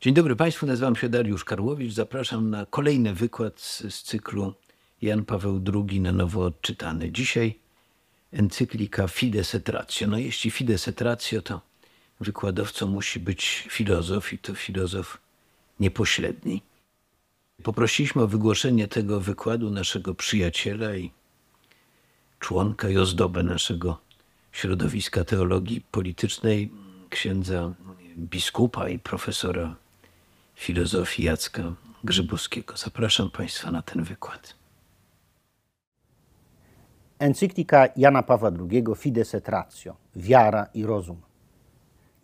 Dzień dobry Państwu, nazywam się Dariusz Karłowicz. Zapraszam na kolejny wykład z, z cyklu Jan Paweł II na nowo odczytany. Dzisiaj encyklika Fides et Ratio. No jeśli Fides et Ratio, to wykładowcą musi być filozof i to filozof niepośredni. Poprosiliśmy o wygłoszenie tego wykładu naszego przyjaciela i członka i ozdobę naszego środowiska teologii politycznej, księdza biskupa i profesora filozofii Jacka Grzybowskiego. Zapraszam Państwa na ten wykład. Encyklika Jana Pawła II Fides et Ratio Wiara i rozum.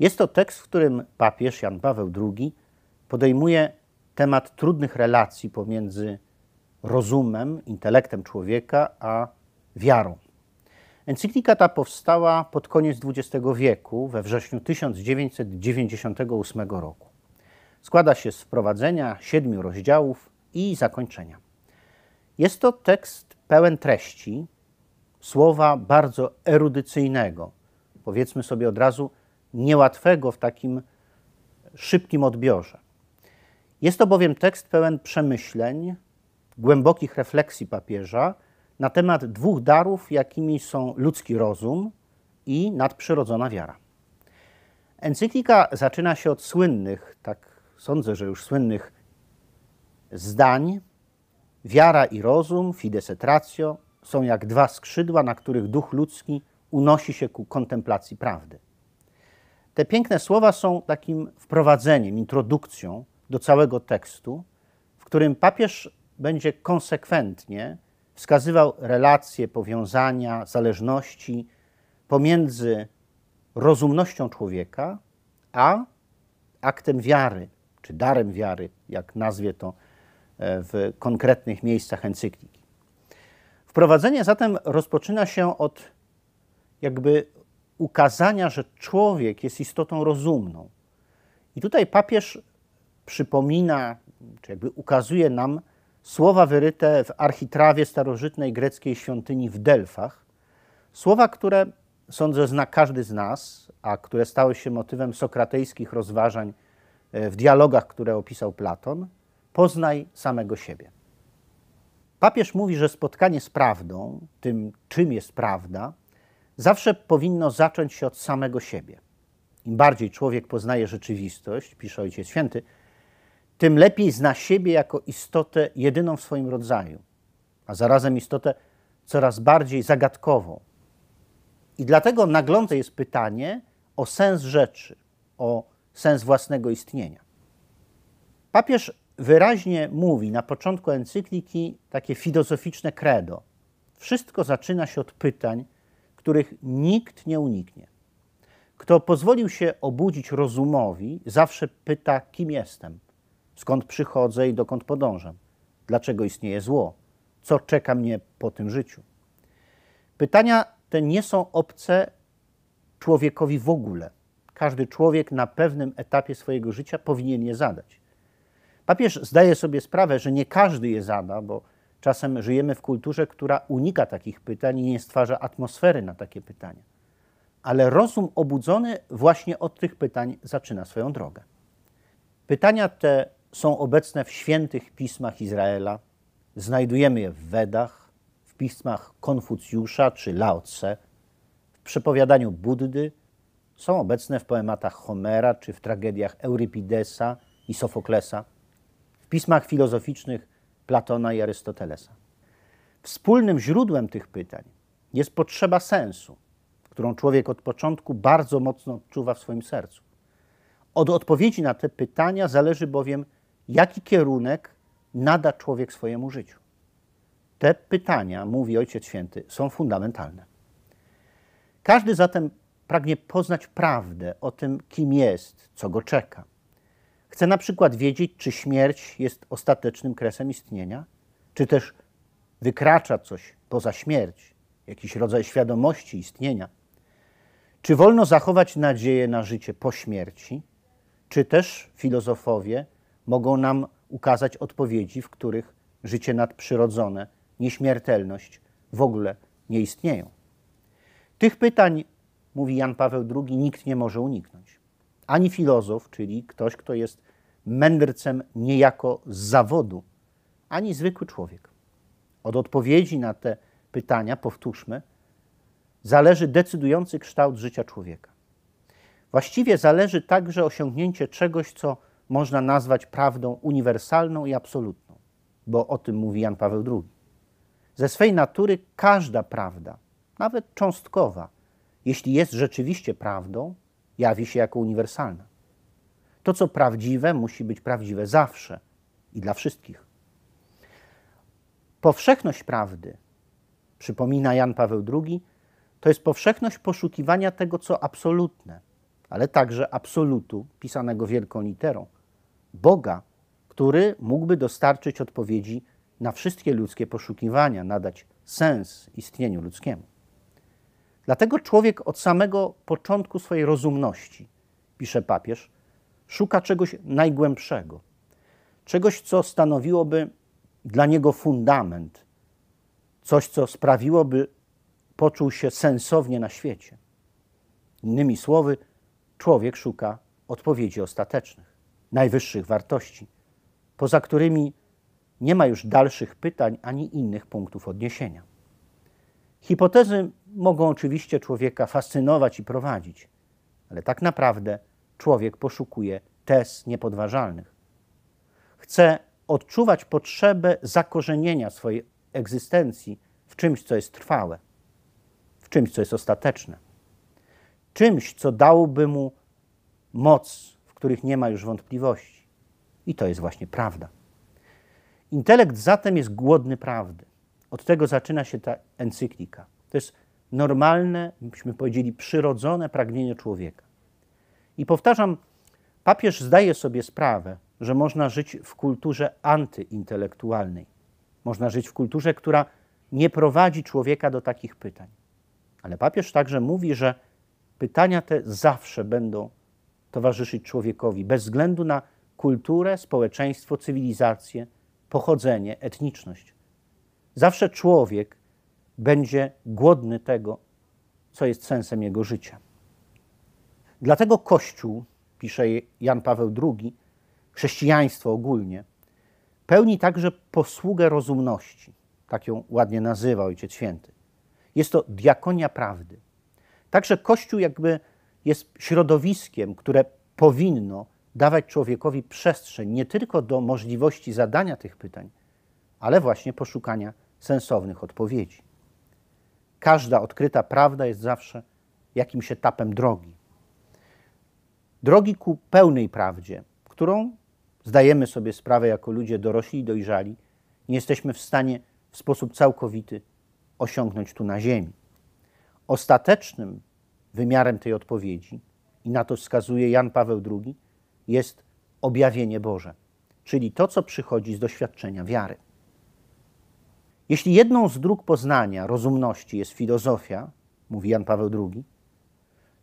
Jest to tekst, w którym papież Jan Paweł II podejmuje temat trudnych relacji pomiędzy rozumem, intelektem człowieka a wiarą. Encyklika ta powstała pod koniec XX wieku, we wrześniu 1998 roku. Składa się z wprowadzenia, siedmiu rozdziałów i zakończenia. Jest to tekst pełen treści, słowa bardzo erudycyjnego, powiedzmy sobie od razu, niełatwego w takim szybkim odbiorze. Jest to bowiem tekst pełen przemyśleń, głębokich refleksji papieża na temat dwóch darów, jakimi są ludzki rozum i nadprzyrodzona wiara. Encyklika zaczyna się od słynnych, tak sądzę, że już słynnych zdań. Wiara i rozum, fides et ratio, są jak dwa skrzydła, na których duch ludzki unosi się ku kontemplacji prawdy. Te piękne słowa są takim wprowadzeniem, introdukcją do całego tekstu, w którym papież będzie konsekwentnie wskazywał relacje, powiązania, zależności pomiędzy rozumnością człowieka a aktem wiary, czy darem wiary, jak nazwie to e, w konkretnych miejscach encykliki. Wprowadzenie zatem rozpoczyna się od jakby ukazania, że człowiek jest istotą rozumną. I tutaj papież przypomina, czy jakby ukazuje nam słowa wyryte w architrawie starożytnej greckiej świątyni w Delfach. Słowa, które sądzę zna każdy z nas, a które stały się motywem sokratejskich rozważań w dialogach, które opisał Platon. Poznaj samego siebie. Papież mówi, że spotkanie z prawdą, tym czym jest prawda, zawsze powinno zacząć się od samego siebie. Im bardziej człowiek poznaje rzeczywistość, pisze Ojciec Święty, tym lepiej zna siebie jako istotę jedyną w swoim rodzaju, a zarazem istotę coraz bardziej zagadkową. I dlatego naglące jest pytanie o sens rzeczy, o sens własnego istnienia. Papież wyraźnie mówi na początku encykliki takie filozoficzne credo. Wszystko zaczyna się od pytań, których nikt nie uniknie. Kto pozwolił się obudzić rozumowi, zawsze pyta, kim jestem, skąd przychodzę i dokąd podążam, dlaczego istnieje zło, co czeka mnie po tym życiu. Pytania te nie są obce człowiekowi w ogóle. Każdy człowiek na pewnym etapie swojego życia powinien je zadać. Papież zdaje sobie sprawę, że nie każdy je zada, bo czasem żyjemy w kulturze, która unika takich pytań i nie stwarza atmosfery na takie pytania. Ale rozum obudzony właśnie od tych pytań zaczyna swoją drogę. Pytania te są obecne w świętych pismach Izraela. Znajdujemy je w Wedach, w pismach Konfucjusza czy Lao Tse, w przepowiadaniu Buddy, są obecne w poematach Homera czy w tragediach Eurypidesa i Sofoklesa, w pismach filozoficznych Platona i Arystotelesa. Wspólnym źródłem tych pytań jest potrzeba sensu, którą człowiek od początku bardzo mocno odczuwa w swoim sercu. Od odpowiedzi na te pytania zależy bowiem, jaki kierunek nada człowiek swojemu życiu. Te pytania, mówi Ojciec Święty, są fundamentalne. Każdy zatem pragnie poznać prawdę o tym, kim jest, co go czeka. Chce na przykład wiedzieć, czy śmierć jest ostatecznym kresem istnienia, czy też wykracza coś poza śmierć, jakiś rodzaj świadomości istnienia. Czy wolno zachować nadzieję na życie po śmierci, czy też filozofowie mogą nam ukazać odpowiedzi, w których życie nadprzyrodzone, nieśmiertelność w ogóle nie istnieją. Tych pytań, mówi Jan Paweł II, nikt nie może uniknąć. Ani filozof, czyli ktoś, kto jest mędrcem niejako z zawodu, ani zwykły człowiek. Od odpowiedzi na te pytania, powtórzmy, zależy decydujący kształt życia człowieka. Właściwie zależy także osiągnięcie czegoś, co można nazwać prawdą uniwersalną i absolutną, bo o tym mówi Jan Paweł II. Ze swej natury każda prawda, nawet cząstkowa, jeśli jest rzeczywiście prawdą, jawi się jako uniwersalna. To, co prawdziwe, musi być prawdziwe zawsze i dla wszystkich. Powszechność prawdy, przypomina Jan Paweł II, to jest powszechność poszukiwania tego, co absolutne, ale także absolutu pisanego wielką literą. Boga, który mógłby dostarczyć odpowiedzi na wszystkie ludzkie poszukiwania, nadać sens istnieniu ludzkiemu. Dlatego człowiek od samego początku swojej rozumności, pisze papież, szuka czegoś najgłębszego, czegoś, co stanowiłoby dla niego fundament, coś, co sprawiłoby, poczuł się sensownie na świecie. Innymi słowy, człowiek szuka odpowiedzi ostatecznych, najwyższych wartości, poza którymi nie ma już dalszych pytań ani innych punktów odniesienia. Hipotezy mogą oczywiście człowieka fascynować i prowadzić, ale tak naprawdę człowiek poszukuje tez niepodważalnych. Chce odczuwać potrzebę zakorzenienia swojej egzystencji w czymś, co jest trwałe, w czymś, co jest ostateczne, czymś, co dałoby mu moc, w których nie ma już wątpliwości. I to jest właśnie prawda. Intelekt zatem jest głodny prawdy. Od tego zaczyna się ta encyklika. To jest normalne, byśmy powiedzieli, przyrodzone pragnienie człowieka. I powtarzam, papież zdaje sobie sprawę, że można żyć w kulturze antyintelektualnej. Można żyć w kulturze, która nie prowadzi człowieka do takich pytań. Ale papież także mówi, że pytania te zawsze będą towarzyszyć człowiekowi, bez względu na kulturę, społeczeństwo, cywilizację, pochodzenie, etniczność. Zawsze człowiek będzie głodny tego, co jest sensem jego życia. Dlatego Kościół, pisze Jan Paweł II, chrześcijaństwo ogólnie, pełni także posługę rozumności. Tak ją ładnie nazywa Ojciec Święty. Jest to diakonia prawdy. Także Kościół jakby jest środowiskiem, które powinno dawać człowiekowi przestrzeń nie tylko do możliwości zadania tych pytań, ale właśnie poszukania sensownych odpowiedzi. Każda odkryta prawda jest zawsze jakimś etapem drogi. Drogi ku pełnej prawdzie, którą zdajemy sobie sprawę jako ludzie dorośli i dojrzali, nie jesteśmy w stanie w sposób całkowity osiągnąć tu na Ziemi. Ostatecznym wymiarem tej odpowiedzi, i na to wskazuje Jan Paweł II, jest objawienie Boże, czyli to, co przychodzi z doświadczenia wiary. Jeśli jedną z dróg poznania rozumności jest filozofia, mówi Jan Paweł II,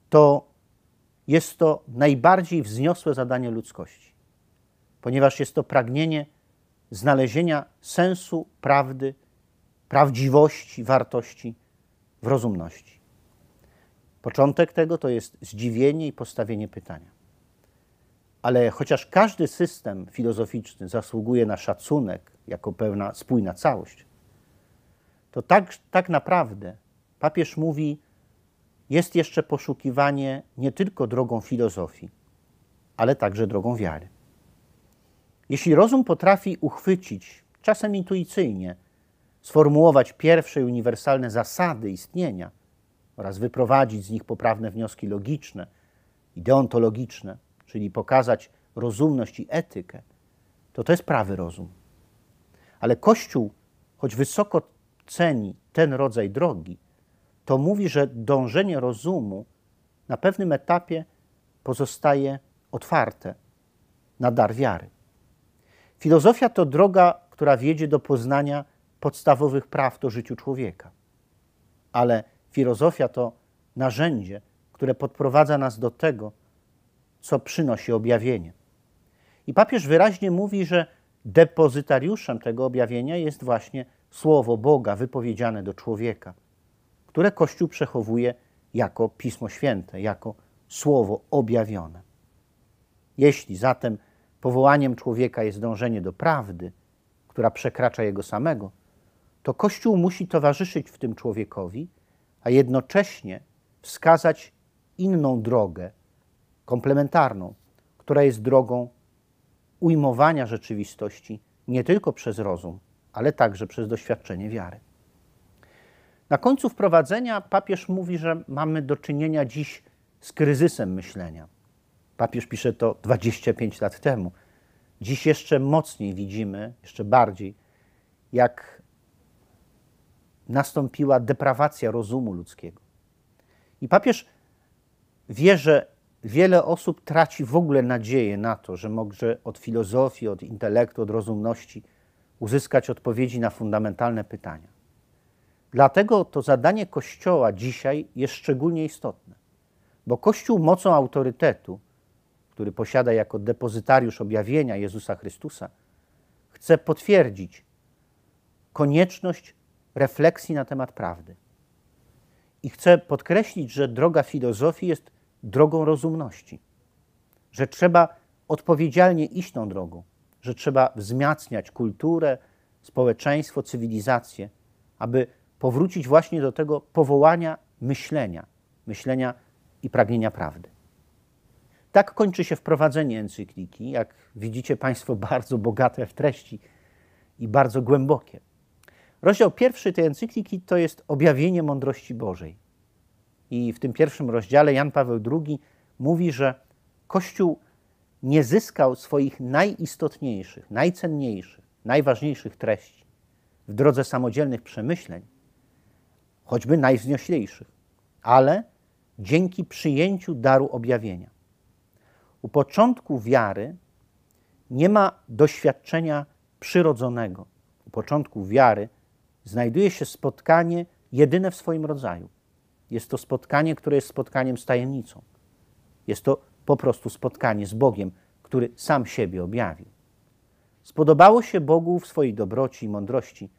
to jest to najbardziej wzniosłe zadanie ludzkości, ponieważ jest to pragnienie znalezienia sensu, prawdy, prawdziwości, wartości w rozumności. Początek tego to jest zdziwienie i postawienie pytania. Ale chociaż każdy system filozoficzny zasługuje na szacunek jako pewna spójna całość, to tak, tak naprawdę papież mówi, jest jeszcze poszukiwanie nie tylko drogą filozofii, ale także drogą wiary. Jeśli rozum potrafi uchwycić, czasem intuicyjnie, sformułować pierwsze uniwersalne zasady istnienia oraz wyprowadzić z nich poprawne wnioski logiczne i deontologiczne, czyli pokazać rozumność i etykę, to to jest prawy rozum. Ale Kościół, choć wysoko ceni ten rodzaj drogi, to mówi, że dążenie rozumu na pewnym etapie pozostaje otwarte na dar wiary. Filozofia to droga, która wiedzie do poznania podstawowych praw do życiu człowieka. Ale filozofia to narzędzie, które podprowadza nas do tego, co przynosi objawienie. I papież wyraźnie mówi, że depozytariuszem tego objawienia jest właśnie słowo Boga wypowiedziane do człowieka, które Kościół przechowuje jako Pismo Święte, jako słowo objawione. Jeśli zatem powołaniem człowieka jest dążenie do prawdy, która przekracza jego samego, to Kościół musi towarzyszyć w tym człowiekowi, a jednocześnie wskazać inną drogę, komplementarną, która jest drogą ujmowania rzeczywistości nie tylko przez rozum, ale także przez doświadczenie wiary. Na końcu wprowadzenia papież mówi, że mamy do czynienia dziś z kryzysem myślenia. Papież pisze to 25 lat temu. Dziś jeszcze mocniej widzimy, jeszcze bardziej, jak nastąpiła deprawacja rozumu ludzkiego. I papież wie, że wiele osób traci w ogóle nadzieję na to, że może od filozofii, od intelektu, od rozumności uzyskać odpowiedzi na fundamentalne pytania. Dlatego to zadanie Kościoła dzisiaj jest szczególnie istotne, bo Kościół mocą autorytetu, który posiada jako depozytariusz objawienia Jezusa Chrystusa, chce potwierdzić konieczność refleksji na temat prawdy. I chcę podkreślić, że droga filozofii jest drogą rozumności, że trzeba odpowiedzialnie iść tą drogą, że trzeba wzmacniać kulturę, społeczeństwo, cywilizację, aby powrócić właśnie do tego powołania myślenia, myślenia i pragnienia prawdy. Tak kończy się wprowadzenie encykliki. Jak widzicie Państwo, bardzo bogate w treści i bardzo głębokie. Rozdział pierwszy tej encykliki to jest objawienie mądrości Bożej. I w tym pierwszym rozdziale Jan Paweł II mówi, że Kościół nie zyskał swoich najistotniejszych, najcenniejszych, najważniejszych treści w drodze samodzielnych przemyśleń, choćby najwznioślejszych, ale dzięki przyjęciu daru objawienia. U początku wiary nie ma doświadczenia przyrodzonego. U początku wiary znajduje się spotkanie jedyne w swoim rodzaju. Jest to spotkanie, które jest spotkaniem z tajemnicą. Jest to po prostu spotkanie z Bogiem, który sam siebie objawił. Spodobało się Bogu w swojej dobroci i mądrości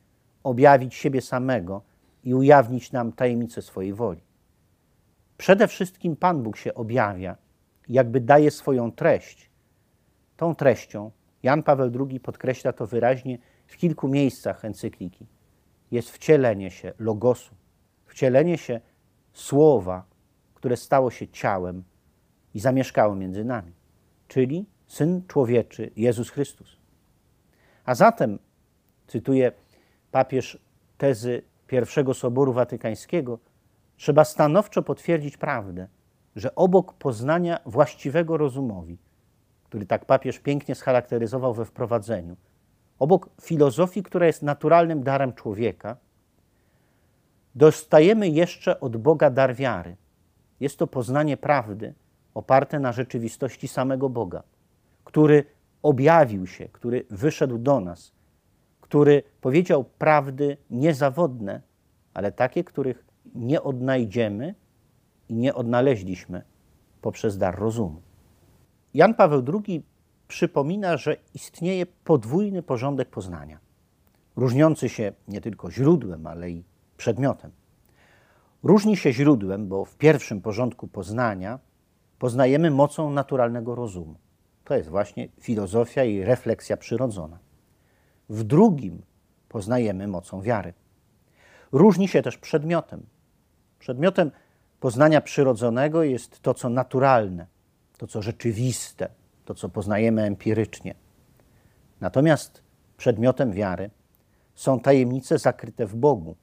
objawić siebie samego i ujawnić nam tajemnicę swojej woli. Przede wszystkim Pan Bóg się objawia, jakby daje swoją treść. Tą treścią Jan Paweł II podkreśla to wyraźnie w kilku miejscach encykliki. Jest wcielenie się logosu, wcielenie się słowa, które stało się ciałem i zamieszkało między nami, czyli Syn Człowieczy Jezus Chrystus. A zatem, cytuję papież tezy pierwszego Soboru Watykańskiego, trzeba stanowczo potwierdzić prawdę, że obok poznania właściwego rozumowi, który tak papież pięknie scharakteryzował we wprowadzeniu, obok filozofii, która jest naturalnym darem człowieka, dostajemy jeszcze od Boga dar wiary. Jest to poznanie prawdy oparte na rzeczywistości samego Boga, który objawił się, który wyszedł do nas, który powiedział prawdy niezawodne, ale takie, których nie odnajdziemy i nie odnaleźliśmy poprzez dar rozumu. Jan Paweł II przypomina, że istnieje podwójny porządek poznania, różniący się nie tylko źródłem, ale i przedmiotem. Różni się źródłem, bo w pierwszym porządku poznania poznajemy mocą naturalnego rozumu. To jest właśnie filozofia i refleksja przyrodzona. W drugim poznajemy mocą wiary. Różni się też przedmiotem. Przedmiotem poznania przyrodzonego jest to, co naturalne, to, co rzeczywiste, to, co poznajemy empirycznie. Natomiast przedmiotem wiary są tajemnice zakryte w Bogu,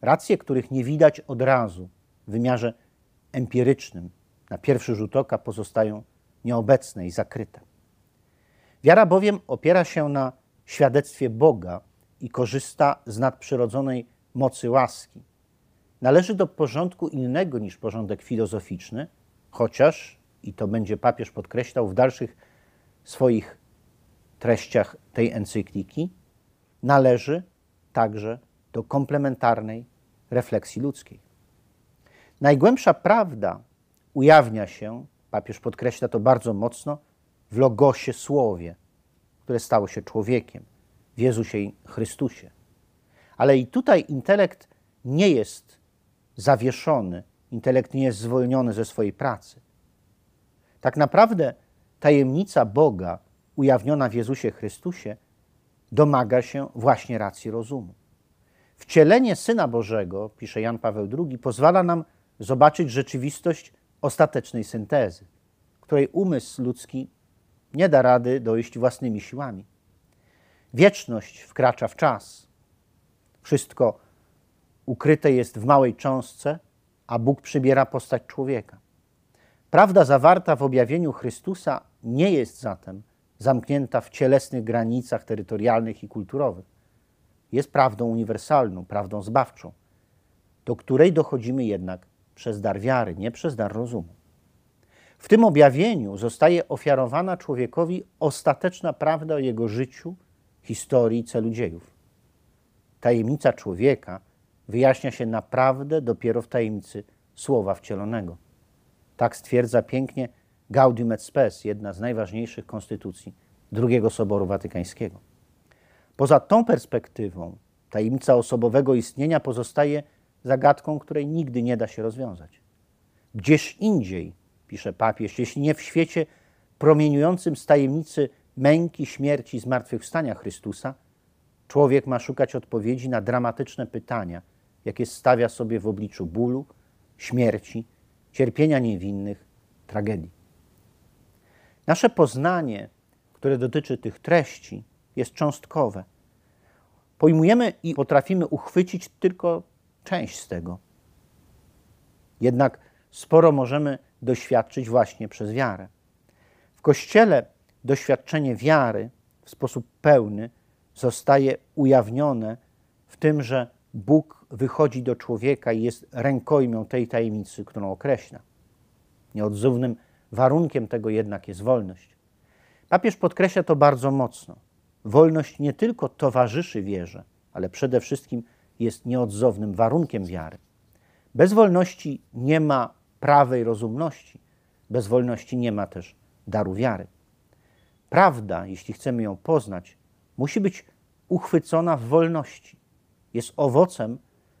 racje, których nie widać od razu w wymiarze empirycznym, na pierwszy rzut oka pozostają nieobecne i zakryte. Wiara bowiem opiera się na świadectwie Boga i korzysta z nadprzyrodzonej mocy łaski. Należy do porządku innego niż porządek filozoficzny, chociaż, i to będzie papież podkreślał w dalszych swoich treściach tej encykliki, należy także do komplementarnej refleksji ludzkiej. Najgłębsza prawda ujawnia się, papież podkreśla to bardzo mocno, w Logosie Słowie, które stało się człowiekiem, w Jezusie Chrystusie. Ale i tutaj intelekt nie jest zawieszony, intelekt nie jest zwolniony ze swojej pracy. Tak naprawdę tajemnica Boga ujawniona w Jezusie Chrystusie, domaga się właśnie racji rozumu. Wcielenie Syna Bożego, pisze Jan Paweł II, pozwala nam zobaczyć rzeczywistość ostatecznej syntezy, której umysł ludzki nie da rady dojść własnymi siłami. Wieczność wkracza w czas. Wszystko ukryte jest w małej cząstce, a Bóg przybiera postać człowieka. Prawda zawarta w objawieniu Chrystusa nie jest zatem zamknięta w cielesnych granicach terytorialnych i kulturowych. Jest prawdą uniwersalną, prawdą zbawczą, do której dochodzimy jednak przez dar wiary, nie przez dar rozumu. W tym objawieniu zostaje ofiarowana człowiekowi ostateczna prawda o jego życiu, historii i celu dziejów. Tajemnica człowieka wyjaśnia się naprawdę dopiero w tajemnicy Słowa Wcielonego. Tak stwierdza pięknie Gaudium et Spes, jedna z najważniejszych konstytucji II Soboru Watykańskiego. Poza tą perspektywą tajemnica osobowego istnienia pozostaje zagadką, której nigdy nie da się rozwiązać. Gdzież indziej, pisze papież, jeśli nie w świecie promieniującym z tajemnicy męki, śmierci i zmartwychwstania Chrystusa, człowiek ma szukać odpowiedzi na dramatyczne pytania, jakie stawia sobie w obliczu bólu, śmierci, cierpienia niewinnych, tragedii. Nasze poznanie, które dotyczy tych treści, jest cząstkowe. Pojmujemy i potrafimy uchwycić tylko część z tego. Jednak sporo możemy doświadczyć właśnie przez wiarę. W Kościele doświadczenie wiary w sposób pełny zostaje ujawnione w tym, że Bóg wychodzi do człowieka i jest rękojmią tej tajemnicy, którą określa. Nieodzownym warunkiem tego jednak jest wolność. Papież podkreśla to bardzo mocno. Wolność nie tylko towarzyszy wierze, ale przede wszystkim jest nieodzownym warunkiem wiary. Bez wolności nie ma prawej rozumności, bez wolności nie ma też daru wiary. Prawda, jeśli chcemy ją poznać, musi być uchwycona w wolności. Jest owocem,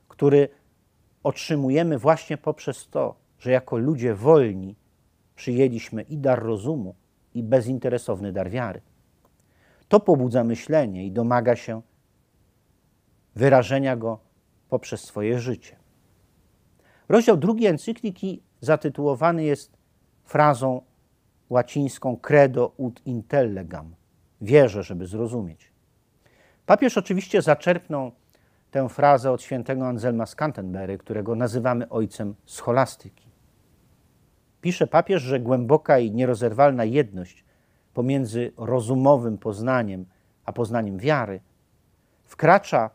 który otrzymujemy właśnie poprzez to, że jako ludzie wolni przyjęliśmy i dar rozumu, i bezinteresowny dar wiary. To pobudza myślenie i domaga się wyrażenia go poprzez swoje życie. Rozdział drugi encykliki zatytułowany jest frazą łacińską credo ut intellegam. Wierzę, żeby zrozumieć. Papież oczywiście zaczerpnął tę frazę od świętego Anselma z Canterbury, którego nazywamy ojcem scholastyki. Pisze papież, że głęboka i nierozerwalna jedność pomiędzy rozumowym poznaniem a poznaniem wiary wkracza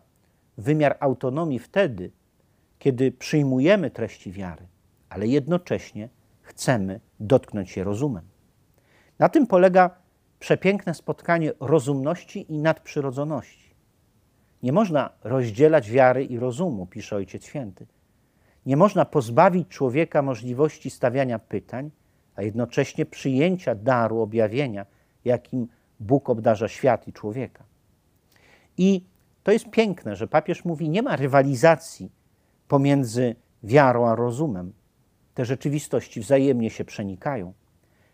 wymiar autonomii wtedy, kiedy przyjmujemy treści wiary, ale jednocześnie chcemy dotknąć się rozumem. Na tym polega przepiękne spotkanie rozumności i nadprzyrodzoności. Nie można rozdzielać wiary i rozumu, pisze Ojciec Święty. Nie można pozbawić człowieka możliwości stawiania pytań, a jednocześnie przyjęcia daru objawienia, jakim Bóg obdarza świat i człowieka. I to jest piękne, że papież mówi, nie ma rywalizacji pomiędzy wiarą a rozumem. Te rzeczywistości wzajemnie się przenikają.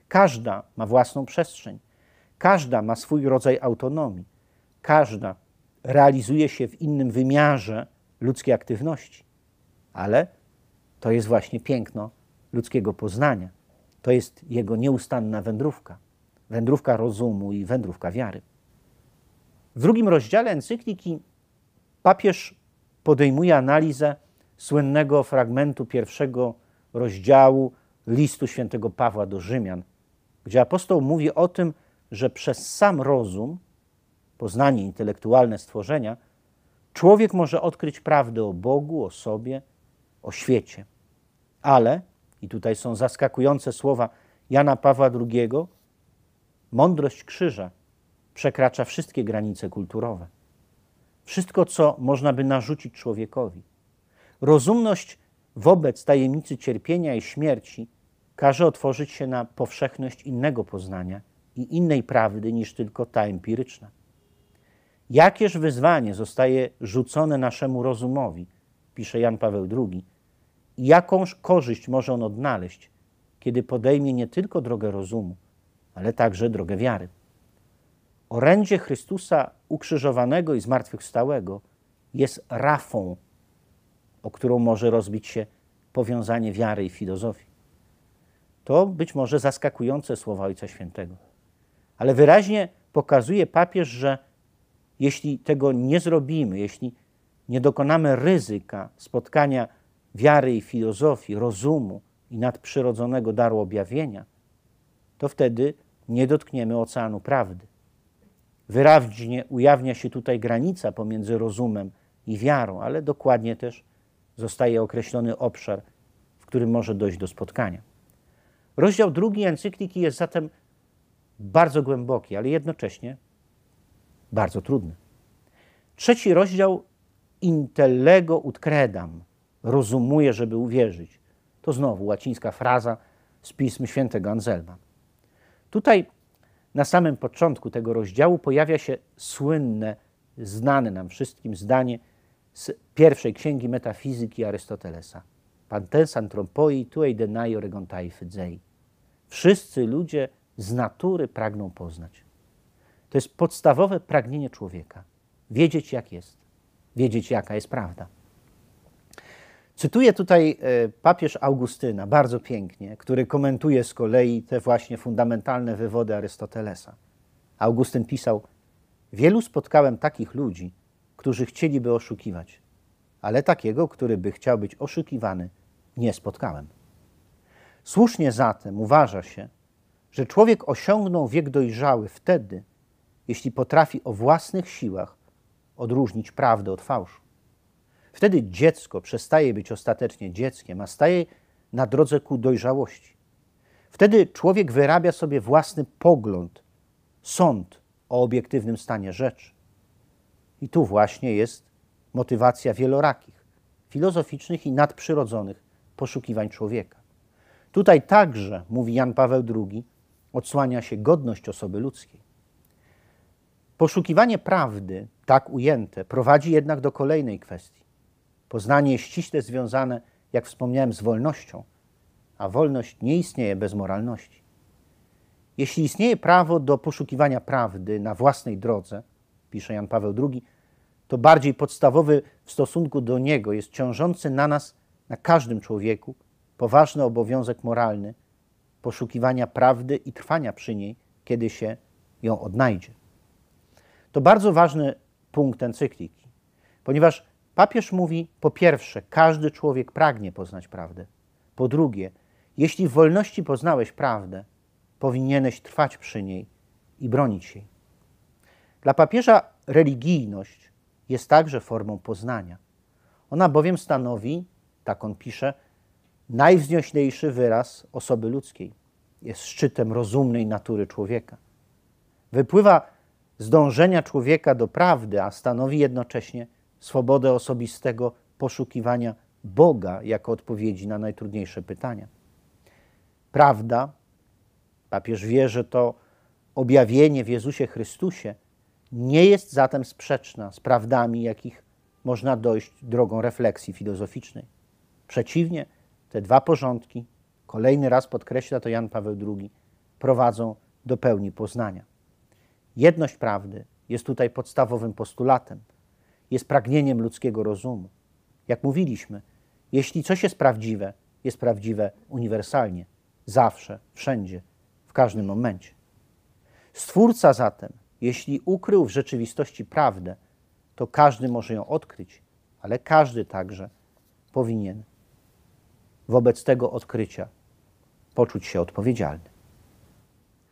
Każda ma własną przestrzeń, każda ma swój rodzaj autonomii, każda realizuje się w innym wymiarze ludzkiej aktywności. Ale to jest właśnie piękno ludzkiego poznania. To jest jego nieustanna wędrówka wędrówka rozumu i wędrówka wiary. W drugim rozdziale encykliki papież podejmuje analizę słynnego fragmentu pierwszego rozdziału listu świętego Pawła do Rzymian, gdzie apostoł mówi o tym, że przez sam rozum, poznanie intelektualne stworzenia, człowiek może odkryć prawdę o Bogu, o sobie, o świecie. Ale, i tutaj są zaskakujące słowa Jana Pawła II, mądrość krzyża przekracza wszystkie granice kulturowe. Wszystko, co można by narzucić człowiekowi. Rozumność wobec tajemnicy cierpienia i śmierci każe otworzyć się na powszechność innego poznania i innej prawdy niż tylko ta empiryczna. Jakież wyzwanie zostaje rzucone naszemu rozumowi, pisze Jan Paweł II, i jakąż korzyść może on odnaleźć, kiedy podejmie nie tylko drogę rozumu, ale także drogę wiary. Orędzie Chrystusa ukrzyżowanego i zmartwychwstałego jest rafą, o którą może rozbić się powiązanie wiary i filozofii. To być może zaskakujące słowa Ojca Świętego, ale wyraźnie pokazuje papież, że jeśli tego nie zrobimy, jeśli nie dokonamy ryzyka spotkania wiary i filozofii, rozumu i nadprzyrodzonego daru objawienia, to wtedy nie dotkniemy oceanu prawdy. Wyraźnie ujawnia się tutaj granica pomiędzy rozumem i wiarą, ale dokładnie też zostaje określony obszar, w którym może dojść do spotkania. Rozdział drugi encykliki jest zatem bardzo głęboki, ale jednocześnie bardzo trudny. Trzeci rozdział intellego ut credam, rozumuje, żeby uwierzyć. To znowu łacińska fraza z pism świętego Anselma. Tutaj na samym początku tego rozdziału pojawia się słynne, znane nam wszystkim zdanie z pierwszej księgi metafizyki Arystotelesa. Pantes anthropoi tuei denaio regontai fydzei. Wszyscy ludzie z natury pragną poznać. To jest podstawowe pragnienie człowieka. Wiedzieć, jak jest. Wiedzieć, jaka jest prawda. Cytuję tutaj e, papież Augustyna bardzo pięknie, który komentuje z kolei te właśnie fundamentalne wywody Arystotelesa. Augustyn pisał: Wielu spotkałem takich ludzi, którzy chcieliby oszukiwać, ale takiego, który by chciał być oszukiwany, nie spotkałem. Słusznie zatem uważa się, że człowiek osiągnął wiek dojrzały wtedy, jeśli potrafi o własnych siłach odróżnić prawdę od fałszu. Wtedy dziecko przestaje być ostatecznie dzieckiem, a staje na drodze ku dojrzałości. Wtedy człowiek wyrabia sobie własny pogląd, sąd o obiektywnym stanie rzeczy. I tu właśnie jest motywacja wielorakich, filozoficznych i nadprzyrodzonych poszukiwań człowieka. Tutaj także, mówi Jan Paweł II, odsłania się godność osoby ludzkiej. Poszukiwanie prawdy, tak ujęte, prowadzi jednak do kolejnej kwestii. Poznanie jest ściśle związane, jak wspomniałem, z wolnością, a wolność nie istnieje bez moralności. Jeśli istnieje prawo do poszukiwania prawdy na własnej drodze, pisze Jan Paweł II, to bardziej podstawowy w stosunku do niego jest ciążący na nas, na każdym człowieku, poważny obowiązek moralny poszukiwania prawdy i trwania przy niej, kiedy się ją odnajdzie. To bardzo ważny punkt encykliki, ponieważ papież mówi, po pierwsze, każdy człowiek pragnie poznać prawdę. Po drugie, jeśli w wolności poznałeś prawdę, powinieneś trwać przy niej i bronić jej. Dla papieża religijność jest także formą poznania. Ona bowiem stanowi, tak on pisze, najwznioślejszy wyraz osoby ludzkiej. Jest szczytem rozumnej natury człowieka. Wypływa z dążenia człowieka do prawdy, a stanowi jednocześnie swobodę osobistego poszukiwania Boga jako odpowiedzi na najtrudniejsze pytania. Prawda, papież wie, że to objawienie w Jezusie Chrystusie nie jest zatem sprzeczna z prawdami, jakich można dojść drogą refleksji filozoficznej. Przeciwnie, te dwa porządki, kolejny raz podkreśla to Jan Paweł II, prowadzą do pełni poznania. Jedność prawdy jest tutaj podstawowym postulatem, jest pragnieniem ludzkiego rozumu. Jak mówiliśmy, jeśli coś jest prawdziwe, jest prawdziwe uniwersalnie, zawsze, wszędzie, w każdym momencie. Stwórca zatem, jeśli ukrył w rzeczywistości prawdę, to każdy może ją odkryć, ale każdy także powinien wobec tego odkrycia poczuć się odpowiedzialny.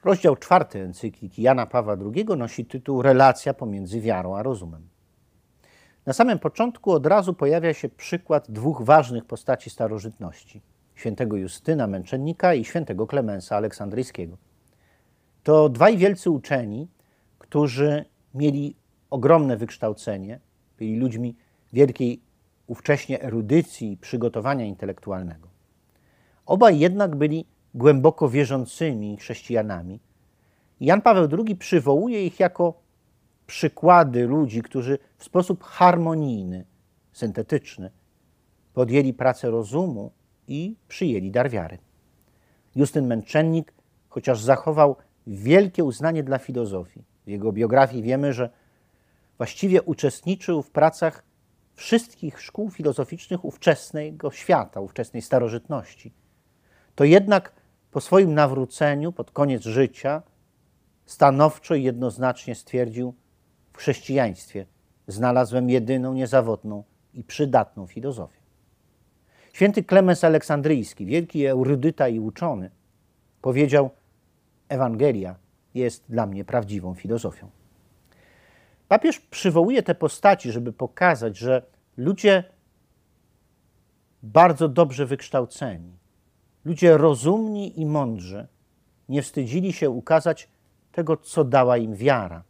Rozdział czwarty encykliki Jana Pawła II nosi tytuł Relacja pomiędzy wiarą a rozumem. Na samym początku od razu pojawia się przykład dwóch ważnych postaci starożytności: świętego Justyna Męczennika i świętego Klemensa Aleksandryjskiego. To dwaj wielcy uczeni, którzy mieli ogromne wykształcenie, byli ludźmi wielkiej ówcześnie erudycji i przygotowania intelektualnego. Obaj jednak byli głęboko wierzącymi chrześcijanami. Jan Paweł II przywołuje ich jako przykłady ludzi, którzy w sposób harmonijny, syntetyczny podjęli pracę rozumu i przyjęli dar wiary. Justyn Męczennik, chociaż zachował wielkie uznanie dla filozofii, jego biografii wiemy, że właściwie uczestniczył w pracach wszystkich szkół filozoficznych ówczesnego świata, ówczesnej starożytności. To jednak po swoim nawróceniu, pod koniec życia, stanowczo i jednoznacznie stwierdził: W chrześcijaństwie znalazłem jedyną, niezawodną i przydatną filozofię. Święty Klemens Aleksandryjski, wielki erudyta i uczony, powiedział: Ewangelia jest dla mnie prawdziwą filozofią. Papież przywołuje te postaci, żeby pokazać, że ludzie bardzo dobrze wykształceni, ludzie rozumni i mądrzy, nie wstydzili się ukazać tego, co dała im wiara,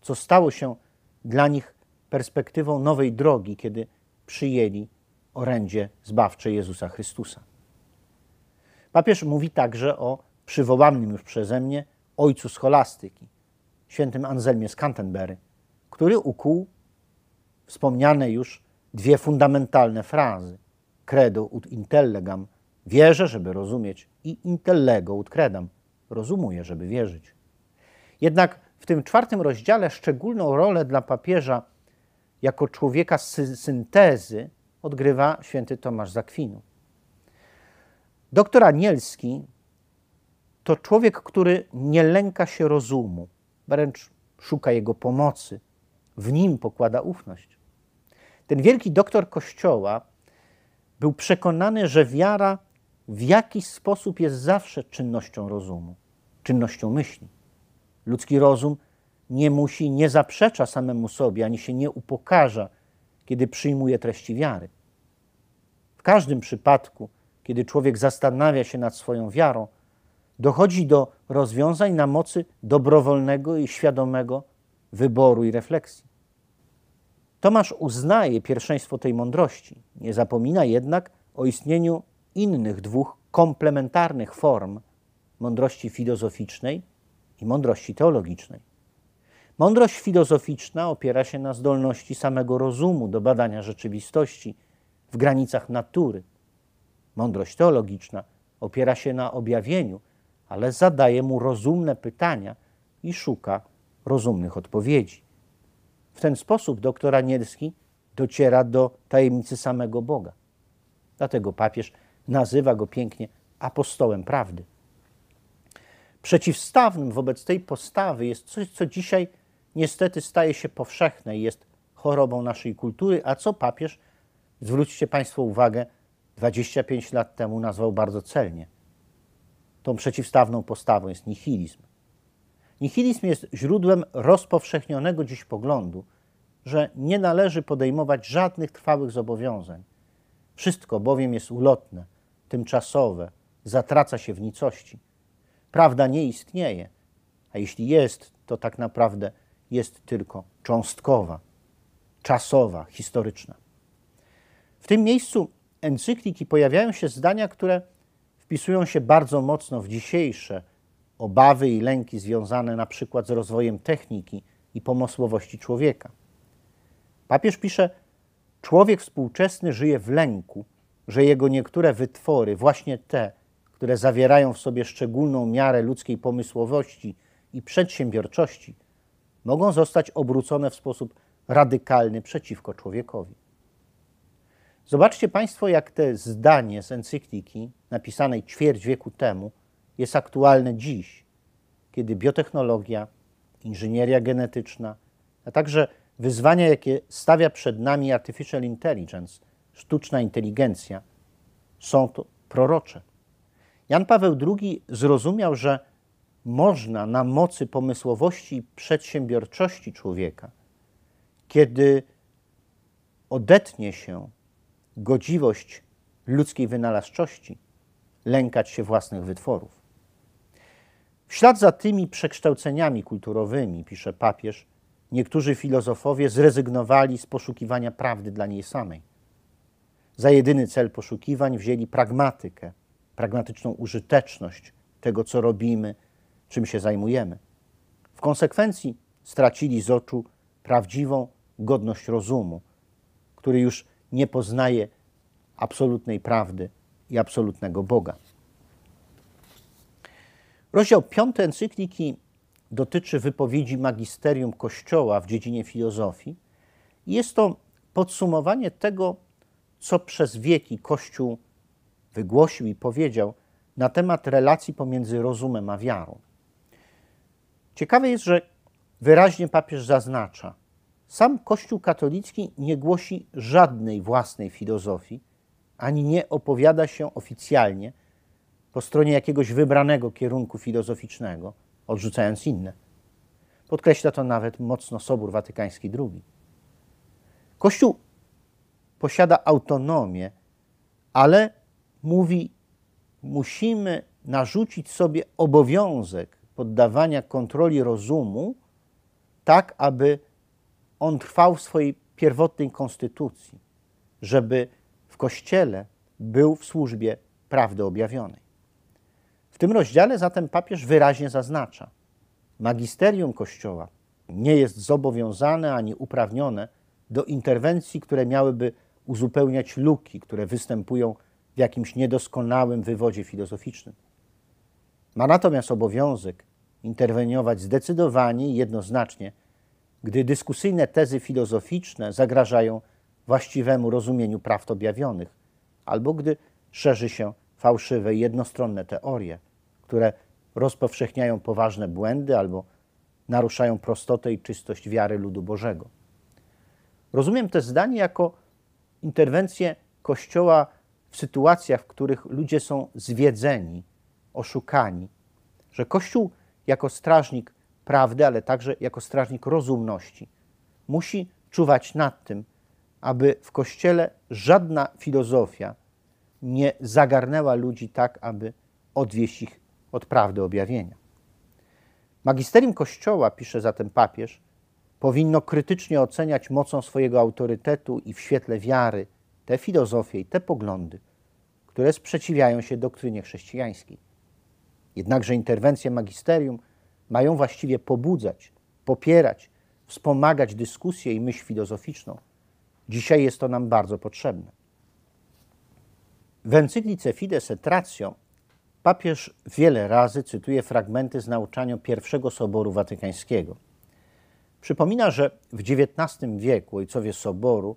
co stało się dla nich perspektywą nowej drogi, kiedy przyjęli orędzie zbawcze Jezusa Chrystusa. Papież mówi także o przywołanym już przeze mnie ojcu scholastyki, świętym Anselmie z Canterbury, który ukuł wspomniane już dwie fundamentalne frazy: credo ut intellegam, wierzę, żeby rozumieć, i intellego ut credam, rozumuję, żeby wierzyć. Jednak w tym czwartym rozdziale szczególną rolę dla papieża jako człowieka syntezy odgrywa święty Tomasz Zakwinu. Doktor Anielski to człowiek, który nie lęka się rozumu, wręcz szuka jego pomocy, w nim pokłada ufność. Ten wielki doktor Kościoła był przekonany, że wiara w jakiś sposób jest zawsze czynnością rozumu, czynnością myśli. Ludzki rozum nie musi, nie zaprzecza samemu sobie, ani się nie upokarza, kiedy przyjmuje treści wiary. W każdym przypadku, kiedy człowiek zastanawia się nad swoją wiarą, dochodzi do rozwiązań na mocy dobrowolnego i świadomego wyboru i refleksji. Tomasz uznaje pierwszeństwo tej mądrości, nie zapomina jednak o istnieniu innych dwóch komplementarnych form mądrości filozoficznej i mądrości teologicznej. Mądrość filozoficzna opiera się na zdolności samego rozumu do badania rzeczywistości w granicach natury. Mądrość teologiczna opiera się na objawieniu, ale zadaje mu rozumne pytania i szuka rozumnych odpowiedzi. W ten sposób doktor Anielski dociera do tajemnicy samego Boga. Dlatego papież nazywa go pięknie apostołem prawdy. Przeciwstawnym wobec tej postawy jest coś, co dzisiaj niestety staje się powszechne i jest chorobą naszej kultury, a co papież, zwróćcie Państwo uwagę, 25 lat temu nazwał bardzo celnie. Tą przeciwstawną postawą jest nihilizm. Nihilizm jest źródłem rozpowszechnionego dziś poglądu, że nie należy podejmować żadnych trwałych zobowiązań. Wszystko bowiem jest ulotne, tymczasowe, zatraca się w nicości. Prawda nie istnieje, a jeśli jest, to tak naprawdę jest tylko cząstkowa, czasowa, historyczna. W tym miejscu encykliki pojawiają się zdania, które wpisują się bardzo mocno w dzisiejsze obawy i lęki związane na przykład z rozwojem techniki i pomysłowości człowieka. Papież pisze: Człowiek współczesny żyje w lęku, że jego niektóre wytwory, właśnie te, które zawierają w sobie szczególną miarę ludzkiej pomysłowości i przedsiębiorczości, mogą zostać obrócone w sposób radykalny przeciwko człowiekowi. Zobaczcie Państwo, jak te zdanie z encykliki, napisanej ćwierć wieku temu, jest aktualne dziś, kiedy biotechnologia, inżynieria genetyczna, a także wyzwania, jakie stawia przed nami artificial intelligence, sztuczna inteligencja, są to prorocze. Jan Paweł II zrozumiał, że można na mocy pomysłowości i przedsiębiorczości człowieka, kiedy odetnie się godziwość ludzkiej wynalazczości, lękać się własnych wytworów. W ślad za tymi przekształceniami kulturowymi, pisze papież, niektórzy filozofowie zrezygnowali z poszukiwania prawdy dla niej samej. Za jedyny cel poszukiwań wzięli pragmatykę, pragmatyczną użyteczność tego, co robimy, czym się zajmujemy. W konsekwencji stracili z oczu prawdziwą godność rozumu, który już nie poznaje absolutnej prawdy i absolutnego Boga. Rozdział 5 encykliki dotyczy wypowiedzi magisterium Kościoła w dziedzinie filozofii. Jest to podsumowanie tego, co przez wieki Kościół wygłosił i powiedział na temat relacji pomiędzy rozumem a wiarą. Ciekawe jest, że wyraźnie papież zaznacza, sam Kościół katolicki nie głosi żadnej własnej filozofii, ani nie opowiada się oficjalnie po stronie jakiegoś wybranego kierunku filozoficznego, odrzucając inne. Podkreśla to nawet mocno Sobór Watykański II. Kościół posiada autonomię, ale mówi, musimy narzucić sobie obowiązek poddawania kontroli rozumu, tak aby on trwał w swojej pierwotnej konstytucji, żeby w Kościele był w służbie prawdy objawionej. W tym rozdziale zatem papież wyraźnie zaznacza, magisterium Kościoła nie jest zobowiązane ani uprawnione do interwencji, które miałyby uzupełniać luki, które występują w jakimś niedoskonałym wywodzie filozoficznym. Ma natomiast obowiązek interweniować zdecydowanie i jednoznacznie, gdy dyskusyjne tezy filozoficzne zagrażają właściwemu rozumieniu prawd objawionych, albo gdy szerzy się fałszywe i jednostronne teorie, które rozpowszechniają poważne błędy albo naruszają prostotę i czystość wiary ludu Bożego. Rozumiem to zdanie jako interwencję Kościoła w sytuacjach, w których ludzie są zwiedzeni, oszukani, że Kościół jako strażnik prawdy, ale także jako strażnik rozumności musi czuwać nad tym, aby w Kościele żadna filozofia nie zagarnęła ludzi tak, aby odwieść ich od prawdy objawienia. Magisterium Kościoła, pisze zatem papież, powinno krytycznie oceniać mocą swojego autorytetu i w świetle wiary te filozofie i te poglądy, które sprzeciwiają się doktrynie chrześcijańskiej. Jednakże interwencje magisterium mają właściwie pobudzać, popierać, wspomagać dyskusję i myśl filozoficzną. Dzisiaj jest to nam bardzo potrzebne. W encyklice Fides et Ratio papież wiele razy cytuje fragmenty z nauczania pierwszego Soboru Watykańskiego. Przypomina, że w XIX wieku ojcowie Soboru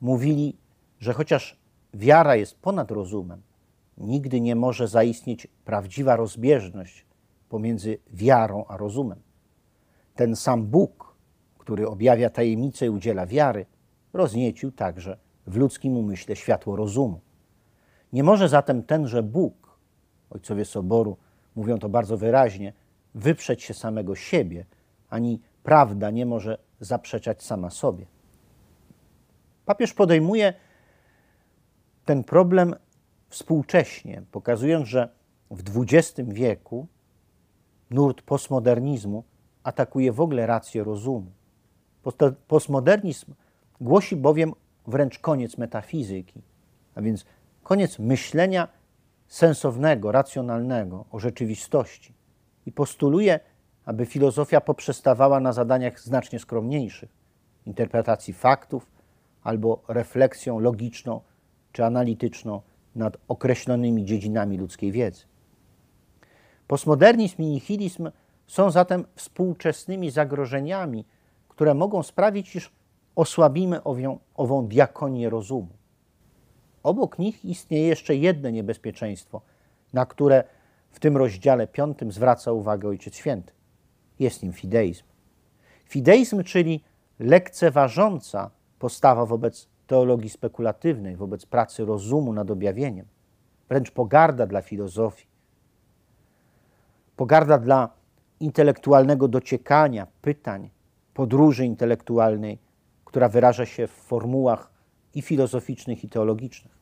mówili, że chociaż wiara jest ponad rozumem, nigdy nie może zaistnieć prawdziwa rozbieżność pomiędzy wiarą a rozumem. Ten sam Bóg, który objawia tajemnicę i udziela wiary, rozniecił także w ludzkim umyśle światło rozumu. Nie może zatem tenże Bóg, ojcowie Soboru mówią to bardzo wyraźnie, wyprzeć się samego siebie, ani prawda nie może zaprzeczać sama sobie. Papież podejmuje ten problem współcześnie, pokazując, że w XX wieku nurt postmodernizmu atakuje w ogóle rację rozumu. Postmodernizm głosi bowiem wręcz koniec metafizyki, a więc koniec myślenia sensownego, racjonalnego o rzeczywistości i postuluje, aby filozofia poprzestawała na zadaniach znacznie skromniejszych interpretacji faktów albo refleksją logiczną czy analityczną nad określonymi dziedzinami ludzkiej wiedzy. Postmodernizm i nihilizm są zatem współczesnymi zagrożeniami, które mogą sprawić, iż osłabimy ową diakonię rozumu. Obok nich istnieje jeszcze jedno niebezpieczeństwo, na które w tym rozdziale piątym zwraca uwagę Ojciec Święty. Jest nim fideizm. Fideizm, czyli lekceważąca postawa wobec teologii spekulatywnej, wobec pracy rozumu nad objawieniem, wręcz pogarda dla filozofii, pogarda dla intelektualnego dociekania, pytań, podróży intelektualnej, która wyraża się w formułach i filozoficznych, i teologicznych.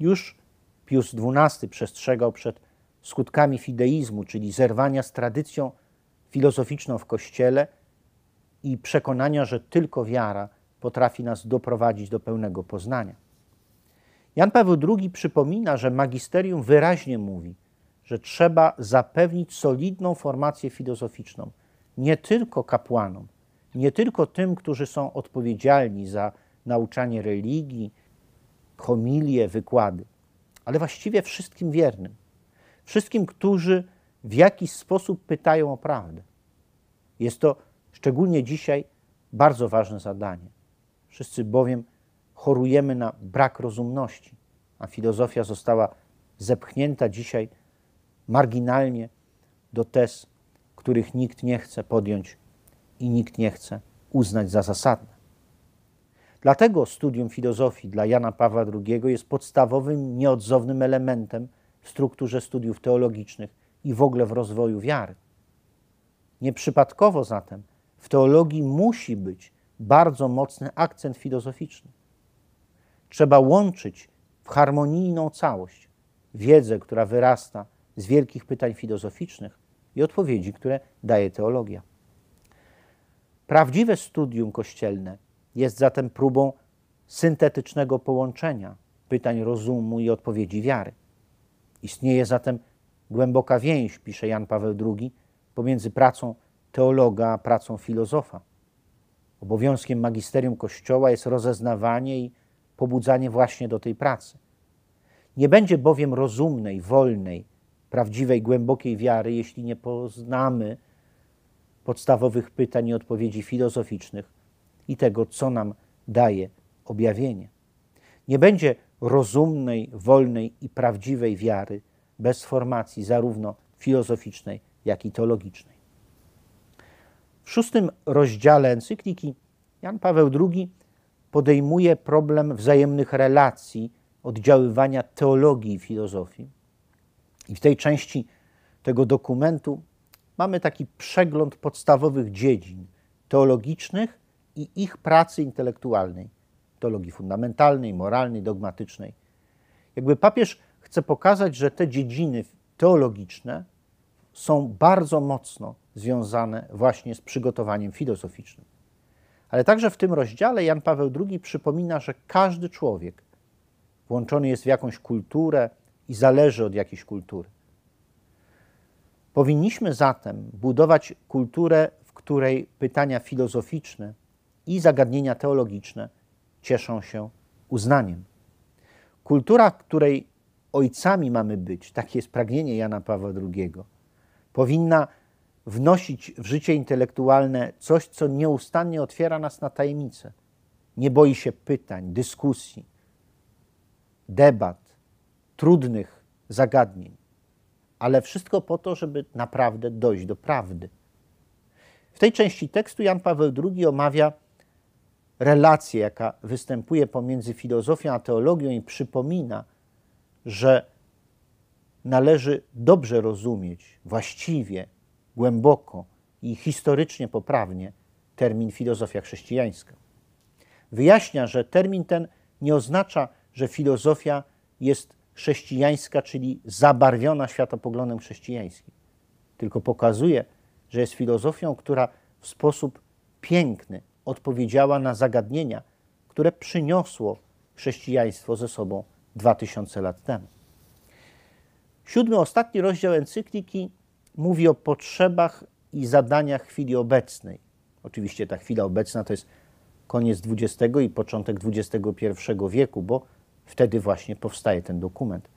Już Pius XII przestrzegał przed skutkami fideizmu, czyli zerwania z tradycją filozoficzną w Kościele i przekonania, że tylko wiara potrafi nas doprowadzić do pełnego poznania. Jan Paweł II przypomina, że magisterium wyraźnie mówi, że trzeba zapewnić solidną formację filozoficzną nie tylko kapłanom, nie tylko tym, którzy są odpowiedzialni za nauczanie religii, homilie, wykłady, ale właściwie wszystkim wiernym, wszystkim, którzy w jakiś sposób pytają o prawdę. Jest to szczególnie dzisiaj bardzo ważne zadanie. Wszyscy bowiem chorujemy na brak rozumności, a filozofia została zepchnięta dzisiaj marginalnie do tez, których nikt nie chce podjąć i nikt nie chce uznać za zasadne. Dlatego studium filozofii dla Jana Pawła II jest podstawowym, nieodzownym elementem w strukturze studiów teologicznych i w ogóle w rozwoju wiary. Nieprzypadkowo zatem w teologii musi być bardzo mocny akcent filozoficzny. Trzeba łączyć w harmonijną całość wiedzę, która wyrasta z wielkich pytań filozoficznych i odpowiedzi, które daje teologia. Prawdziwe studium kościelne jest zatem próbą syntetycznego połączenia pytań rozumu i odpowiedzi wiary. Istnieje zatem głęboka więź, pisze Jan Paweł II, pomiędzy pracą teologa a pracą filozofa. Obowiązkiem magisterium Kościoła jest rozeznawanie i pobudzanie właśnie do tej pracy. Nie będzie bowiem rozumnej, wolnej, prawdziwej, głębokiej wiary, jeśli nie poznamy podstawowych pytań i odpowiedzi filozoficznych i tego, co nam daje objawienie. Nie będzie rozumnej, wolnej i prawdziwej wiary bez formacji zarówno filozoficznej, jak i teologicznej. W szóstym rozdziale encykliki Jan Paweł II podejmuje problem wzajemnych relacji, oddziaływania teologii i filozofii. I w tej części tego dokumentu mamy taki przegląd podstawowych dziedzin teologicznych i ich pracy intelektualnej, teologii fundamentalnej, moralnej, dogmatycznej. Jakby papież chce pokazać, że te dziedziny teologiczne są bardzo mocno związane właśnie z przygotowaniem filozoficznym. Ale także w tym rozdziale Jan Paweł II przypomina, że każdy człowiek włączony jest w jakąś kulturę i zależy od jakiejś kultury. Powinniśmy zatem budować kulturę, w której pytania filozoficzne i zagadnienia teologiczne cieszą się uznaniem. Kultura, której ojcami mamy być, takie jest pragnienie Jana Pawła II, powinna wnosić w życie intelektualne coś, co nieustannie otwiera nas na tajemnice. Nie boi się pytań, dyskusji, debat, trudnych zagadnień, ale wszystko po to, żeby naprawdę dojść do prawdy. W tej części tekstu Jan Paweł II omawia relację, jaka występuje pomiędzy filozofią a teologią i przypomina, że należy dobrze rozumieć, właściwie, głęboko i historycznie poprawnie termin filozofia chrześcijańska. Wyjaśnia, że termin ten nie oznacza, że filozofia jest chrześcijańska, czyli zabarwiona światopoglądem chrześcijańskim, tylko pokazuje, że jest filozofią, która w sposób piękny odpowiedziała na zagadnienia, które przyniosło chrześcijaństwo ze sobą 2000 lat temu. Siódmy, ostatni rozdział encykliki mówi o potrzebach i zadaniach chwili obecnej. Oczywiście ta chwila obecna to jest koniec XX i początek XXI wieku, bo wtedy właśnie powstaje ten dokument.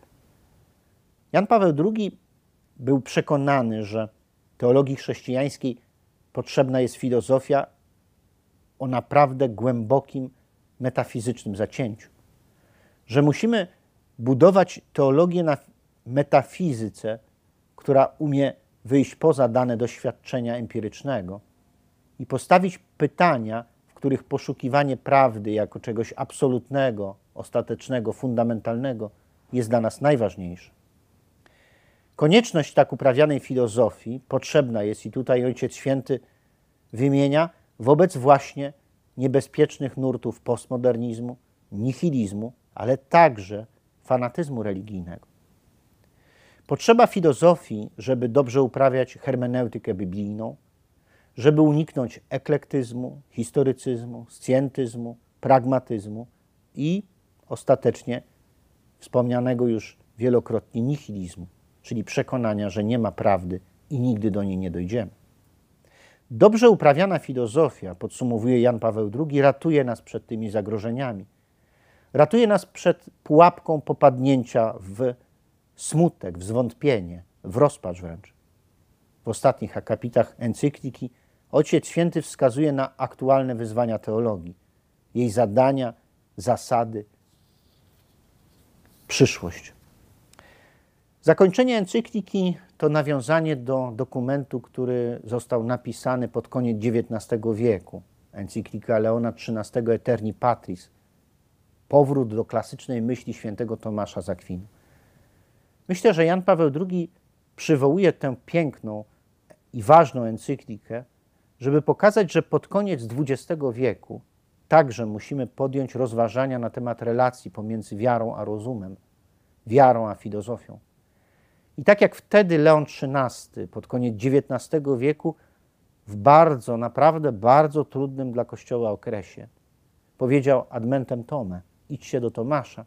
Jan Paweł II był przekonany, że teologii chrześcijańskiej potrzebna jest filozofia o naprawdę głębokim metafizycznym zacięciu. Że musimy budować teologię na metafizyce, która umie wyjść poza dane doświadczenia empirycznego i postawić pytania, w których poszukiwanie prawdy jako czegoś absolutnego, ostatecznego, fundamentalnego jest dla nas najważniejsze. Konieczność tak uprawianej filozofii potrzebna jest, i tutaj Ojciec Święty wymienia, wobec właśnie niebezpiecznych nurtów postmodernizmu, nihilizmu, ale także fanatyzmu religijnego. Potrzeba filozofii, żeby dobrze uprawiać hermeneutykę biblijną, żeby uniknąć eklektyzmu, historycyzmu, scjentyzmu, pragmatyzmu i ostatecznie wspomnianego już wielokrotnie nihilizmu, czyli przekonania, że nie ma prawdy i nigdy do niej nie dojdziemy. Dobrze uprawiana filozofia, podsumowuje Jan Paweł II, ratuje nas przed tymi zagrożeniami. Ratuje nas przed pułapką popadnięcia w smutek, w zwątpienie, w rozpacz wręcz. W ostatnich akapitach encykliki Ojciec Święty wskazuje na aktualne wyzwania teologii, jej zadania, zasady, przyszłość. Zakończenie encykliki to nawiązanie do dokumentu, który został napisany pod koniec XIX wieku. Encyklika Leona XIII Eterni Patris. Powrót do klasycznej myśli świętego Tomasza z Akwinu. Myślę, że Jan Paweł II przywołuje tę piękną i ważną encyklikę, żeby pokazać, że pod koniec XX wieku także musimy podjąć rozważania na temat relacji pomiędzy wiarą a rozumem, wiarą a filozofią. I tak jak wtedy Leon XIII pod koniec XIX wieku w bardzo, naprawdę bardzo trudnym dla Kościoła okresie powiedział admentem Tome, idźcie do Tomasza.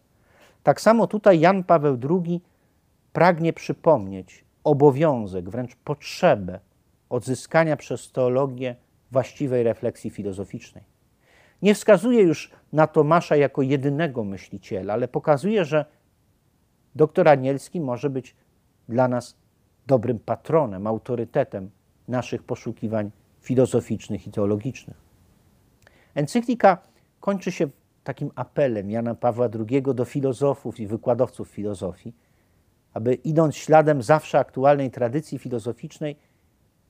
Tak samo tutaj Jan Paweł II pragnie przypomnieć obowiązek, wręcz potrzebę odzyskania przez teologię właściwej refleksji filozoficznej. Nie wskazuje już na Tomasza jako jedynego myśliciela, ale pokazuje, że doktor Anielski może być dla nas dobrym patronem, autorytetem naszych poszukiwań filozoficznych i teologicznych. Encyklika kończy się takim apelem Jana Pawła II do filozofów i wykładowców filozofii, aby idąc śladem zawsze aktualnej tradycji filozoficznej,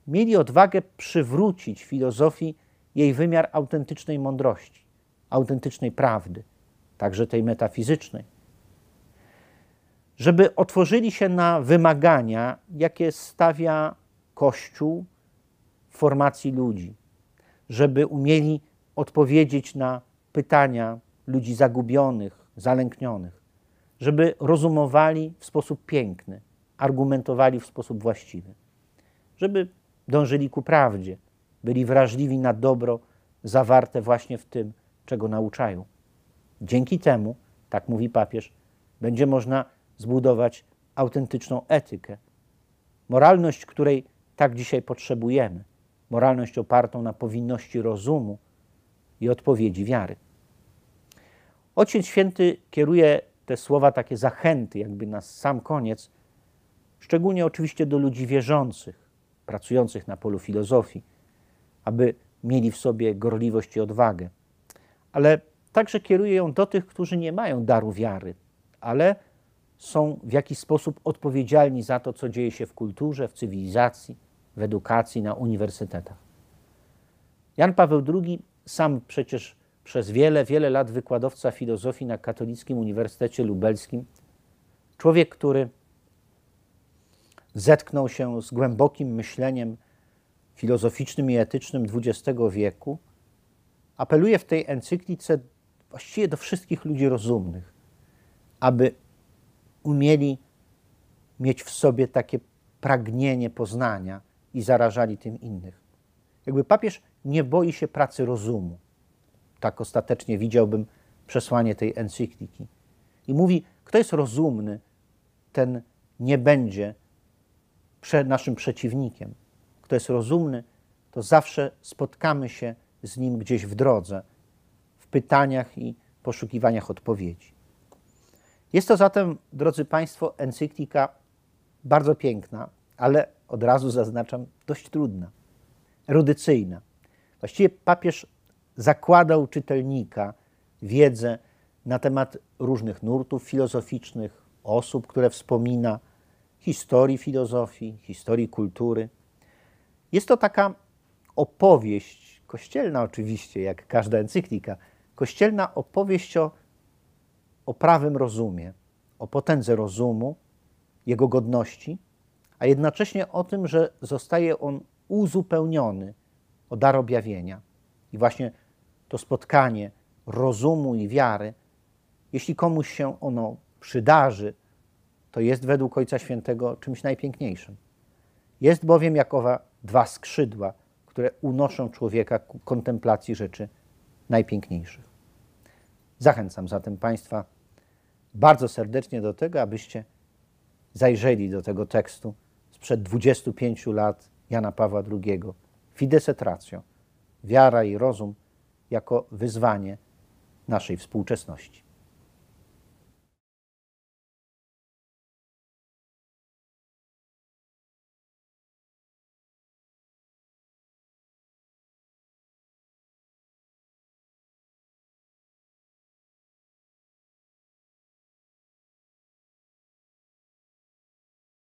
mieli odwagę przywrócić filozofii jej wymiar autentycznej mądrości, autentycznej prawdy, także tej metafizycznej. Żeby otworzyli się na wymagania, jakie stawia Kościół w formacji ludzi, żeby umieli odpowiedzieć na pytania ludzi zagubionych, zalęknionych, żeby rozumowali w sposób piękny, argumentowali w sposób właściwy, żeby dążyli ku prawdzie, byli wrażliwi na dobro zawarte właśnie w tym, czego nauczają. Dzięki temu, tak mówi papież, będzie można zbudować autentyczną etykę, moralność, której tak dzisiaj potrzebujemy, moralność opartą na powinności rozumu i odpowiedzi wiary. Ojciec Święty kieruje te słowa, takie zachęty, jakby na sam koniec, szczególnie oczywiście do ludzi wierzących, pracujących na polu filozofii, aby mieli w sobie gorliwość i odwagę. Ale także kieruje ją do tych, którzy nie mają daru wiary, ale są w jakiś sposób odpowiedzialni za to, co dzieje się w kulturze, w cywilizacji, w edukacji, na uniwersytetach. Jan Paweł II, sam przecież przez wiele, wiele lat wykładowca filozofii na Katolickim Uniwersytecie Lubelskim, człowiek, który zetknął się z głębokim myśleniem filozoficznym i etycznym XX wieku, apeluje w tej encyklice właściwie do wszystkich ludzi rozumnych, aby umieli mieć w sobie takie pragnienie poznania i zarażali tym innych. Jakby papież nie boi się pracy rozumu. Tak ostatecznie widziałbym przesłanie tej encykliki. I mówi, kto jest rozumny, ten nie będzie naszym przeciwnikiem. Kto jest rozumny, to zawsze spotkamy się z nim gdzieś w drodze, w pytaniach i poszukiwaniach odpowiedzi. Jest to zatem, drodzy Państwo, encyklika bardzo piękna, ale od razu zaznaczam, dość trudna, erudycyjna. Właściwie papież zakładał czytelnika wiedzę na temat różnych nurtów filozoficznych, osób, które wspomina, historii filozofii, historii kultury. Jest to taka opowieść, kościelna oczywiście, jak każda encyklika, kościelna opowieść o o prawym rozumie, o potędze rozumu, jego godności, a jednocześnie o tym, że zostaje on uzupełniony o dar objawienia. I właśnie to spotkanie rozumu i wiary, jeśli komuś się ono przydarzy, to jest według Ojca Świętego czymś najpiękniejszym. Jest bowiem jakowa dwa skrzydła, które unoszą człowieka ku kontemplacji rzeczy najpiękniejszych. Zachęcam zatem Państwa bardzo serdecznie do tego, abyście zajrzeli do tego tekstu sprzed 25 lat Jana Pawła II. Fides et ratio, wiara i rozum jako wyzwanie naszej współczesności.